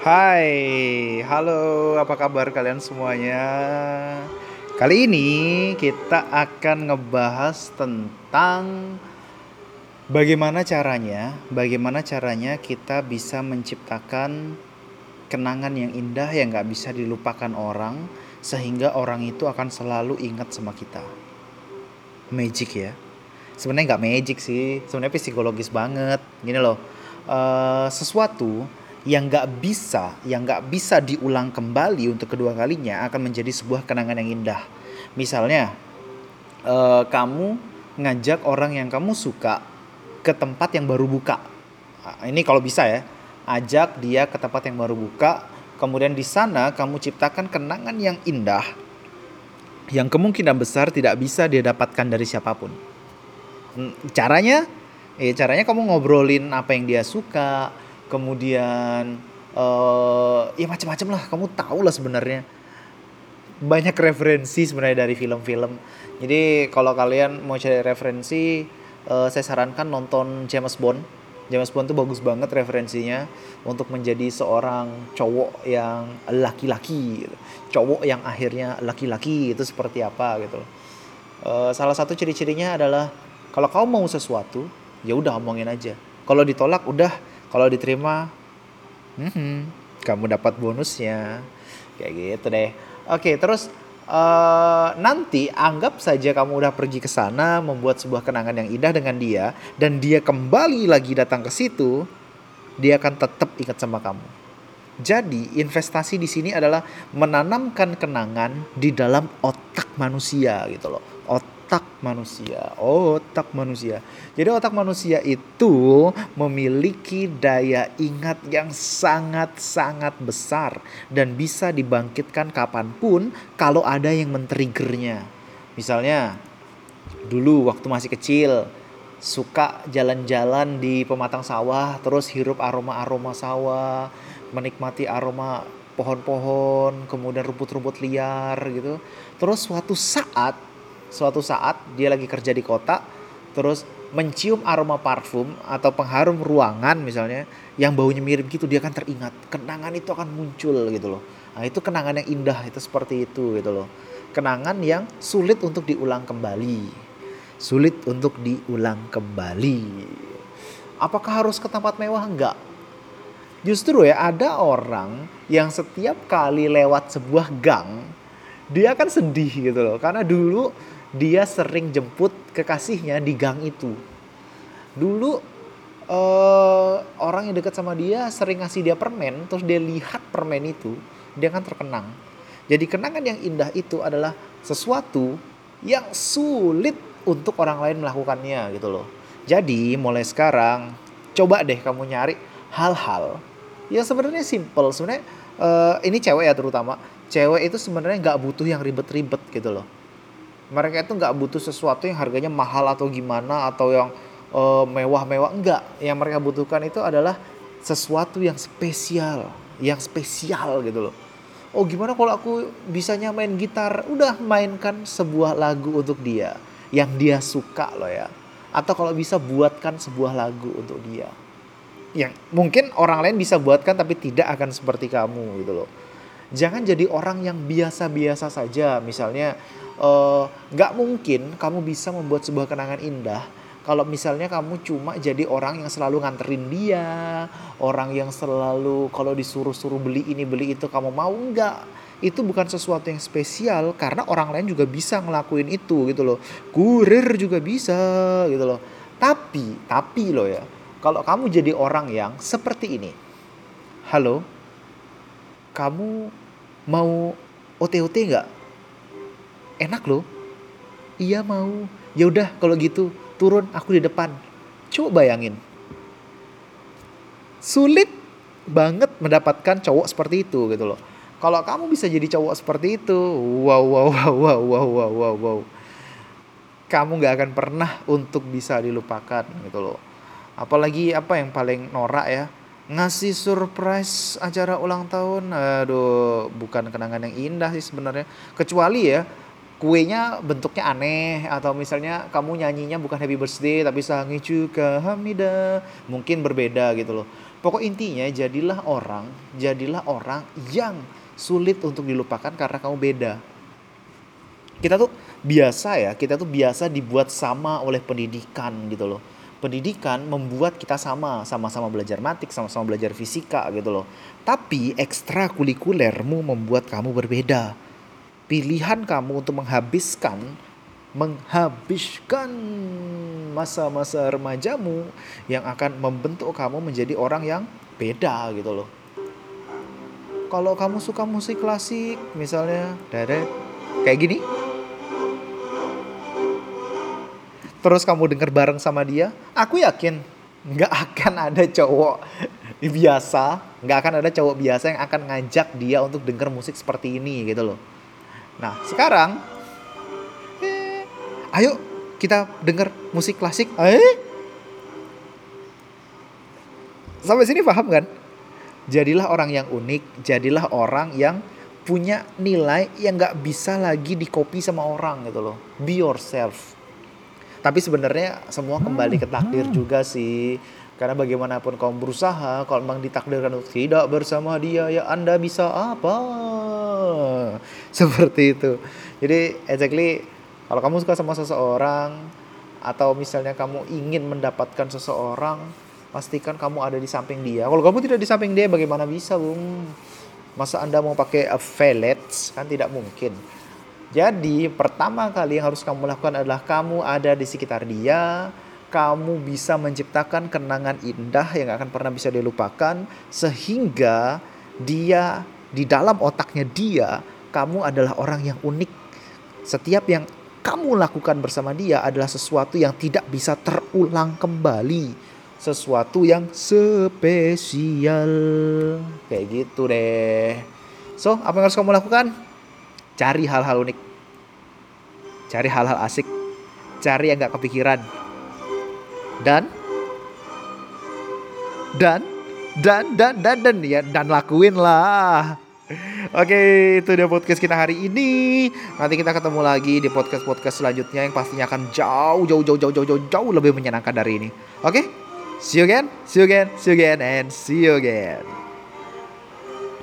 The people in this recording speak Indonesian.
Hai, halo, apa kabar kalian semuanya? Kali ini kita akan ngebahas tentang bagaimana caranya, bagaimana caranya kita bisa menciptakan kenangan yang indah yang gak bisa dilupakan orang, sehingga orang itu akan selalu ingat sama kita. Magic ya? Sebenarnya nggak magic sih, sebenarnya psikologis banget. Gini loh, uh, sesuatu yang nggak bisa, yang nggak bisa diulang kembali untuk kedua kalinya akan menjadi sebuah kenangan yang indah. Misalnya, uh, kamu ngajak orang yang kamu suka ke tempat yang baru buka. Nah, ini kalau bisa ya, ajak dia ke tempat yang baru buka. Kemudian di sana kamu ciptakan kenangan yang indah yang kemungkinan besar tidak bisa dia dapatkan dari siapa pun. Hmm, caranya, eh caranya kamu ngobrolin apa yang dia suka, kemudian uh, ya macam-macam lah. Kamu tahu lah sebenarnya. Banyak referensi sebenarnya dari film-film. Jadi kalau kalian mau cari referensi uh, saya sarankan nonton James Bond. James Bond tuh bagus banget referensinya untuk menjadi seorang cowok yang laki-laki gitu. cowok yang akhirnya laki-laki itu seperti apa gitu uh, salah satu ciri-cirinya adalah kalau kau mau sesuatu ya udah omongin aja. Kalau ditolak udah kalau diterima, hmm, kamu dapat bonusnya. Kayak gitu deh. Oke, terus uh, nanti anggap saja kamu udah pergi ke sana membuat sebuah kenangan yang indah dengan dia dan dia kembali lagi datang ke situ, dia akan tetap ingat sama kamu. Jadi, investasi di sini adalah menanamkan kenangan di dalam otak manusia gitu loh. Otak otak manusia. Otak manusia. Jadi otak manusia itu memiliki daya ingat yang sangat-sangat besar dan bisa dibangkitkan kapan pun kalau ada yang men-triggernya. Misalnya dulu waktu masih kecil suka jalan-jalan di pematang sawah terus hirup aroma-aroma sawah, menikmati aroma pohon-pohon, kemudian rumput-rumput liar gitu. Terus suatu saat suatu saat dia lagi kerja di kota terus mencium aroma parfum atau pengharum ruangan misalnya yang baunya mirip gitu dia akan teringat kenangan itu akan muncul gitu loh. Nah itu kenangan yang indah itu seperti itu gitu loh. Kenangan yang sulit untuk diulang kembali. Sulit untuk diulang kembali. Apakah harus ke tempat mewah? Enggak. Justru ya ada orang yang setiap kali lewat sebuah gang dia akan sedih gitu loh. Karena dulu dia sering jemput kekasihnya di gang itu. Dulu uh, orang yang dekat sama dia sering ngasih dia permen, terus dia lihat permen itu, dia kan terkenang. Jadi kenangan yang indah itu adalah sesuatu yang sulit untuk orang lain melakukannya gitu loh. Jadi mulai sekarang coba deh kamu nyari hal-hal yang sebenarnya simple. Sebenarnya uh, ini cewek ya terutama. Cewek itu sebenarnya nggak butuh yang ribet-ribet gitu loh mereka itu nggak butuh sesuatu yang harganya mahal atau gimana atau yang uh, mewah-mewah enggak yang mereka butuhkan itu adalah sesuatu yang spesial yang spesial gitu loh. Oh gimana kalau aku bisanya main gitar? Udah mainkan sebuah lagu untuk dia yang dia suka loh ya. Atau kalau bisa buatkan sebuah lagu untuk dia. Yang mungkin orang lain bisa buatkan tapi tidak akan seperti kamu gitu loh. Jangan jadi orang yang biasa-biasa saja. Misalnya Eh, nggak uh, mungkin kamu bisa membuat sebuah kenangan indah kalau misalnya kamu cuma jadi orang yang selalu nganterin dia, orang yang selalu kalau disuruh-suruh beli ini beli itu kamu mau nggak? Itu bukan sesuatu yang spesial karena orang lain juga bisa ngelakuin itu gitu loh. Kurir juga bisa gitu loh. Tapi, tapi loh ya, kalau kamu jadi orang yang seperti ini. Halo, kamu mau OTOT nggak? Enak loh. Iya mau. Ya udah kalau gitu turun aku di depan. Coba bayangin. Sulit banget mendapatkan cowok seperti itu gitu loh. Kalau kamu bisa jadi cowok seperti itu wow wow wow wow wow wow wow, kamu nggak akan pernah untuk bisa dilupakan gitu loh. Apalagi apa yang paling norak ya? Ngasih surprise acara ulang tahun. Aduh bukan kenangan yang indah sih sebenarnya. Kecuali ya kuenya bentuknya aneh atau misalnya kamu nyanyinya bukan happy birthday tapi sangi juga hamida mungkin berbeda gitu loh Pokok intinya jadilah orang, jadilah orang yang sulit untuk dilupakan karena kamu beda. Kita tuh biasa ya, kita tuh biasa dibuat sama oleh pendidikan gitu loh. Pendidikan membuat kita sama, sama-sama belajar matik, sama-sama belajar fisika gitu loh. Tapi ekstrakurikulermu membuat kamu berbeda. Pilihan kamu untuk menghabiskan menghabiskan masa-masa remajamu yang akan membentuk kamu menjadi orang yang beda gitu loh. Kalau kamu suka musik klasik misalnya, dari kayak gini. Terus kamu denger bareng sama dia, aku yakin nggak akan ada cowok biasa, nggak akan ada cowok biasa yang akan ngajak dia untuk denger musik seperti ini gitu loh. Nah sekarang ayo kita dengar musik klasik. Eh? Sampai sini paham kan? Jadilah orang yang unik, jadilah orang yang punya nilai yang nggak bisa lagi dikopi sama orang gitu loh. Be yourself. Tapi sebenarnya semua kembali ke takdir juga sih. Karena bagaimanapun kamu berusaha, kalau memang ditakdirkan untuk tidak bersama dia, ya Anda bisa apa? Seperti itu. Jadi exactly kalau kamu suka sama seseorang atau misalnya kamu ingin mendapatkan seseorang, pastikan kamu ada di samping dia. Kalau kamu tidak di samping dia, bagaimana bisa, Bung? Masa Anda mau pakai fellets? Kan tidak mungkin. Jadi, pertama kali yang harus kamu lakukan adalah kamu ada di sekitar dia, kamu bisa menciptakan kenangan indah yang akan pernah bisa dilupakan sehingga dia di dalam otaknya dia kamu adalah orang yang unik. Setiap yang kamu lakukan bersama dia adalah sesuatu yang tidak bisa terulang kembali. Sesuatu yang spesial. Kayak gitu deh. So, apa yang harus kamu lakukan? Cari hal-hal unik. Cari hal-hal asik. Cari yang gak kepikiran. Dan dan dan dan dan dan ya dan lakuin lah. Oke, itu dia podcast kita hari ini. Nanti kita ketemu lagi di podcast-podcast selanjutnya yang pastinya akan jauh jauh jauh jauh jauh jauh, jauh lebih menyenangkan dari ini. Oke? See you again, see you again, see you again and see you again.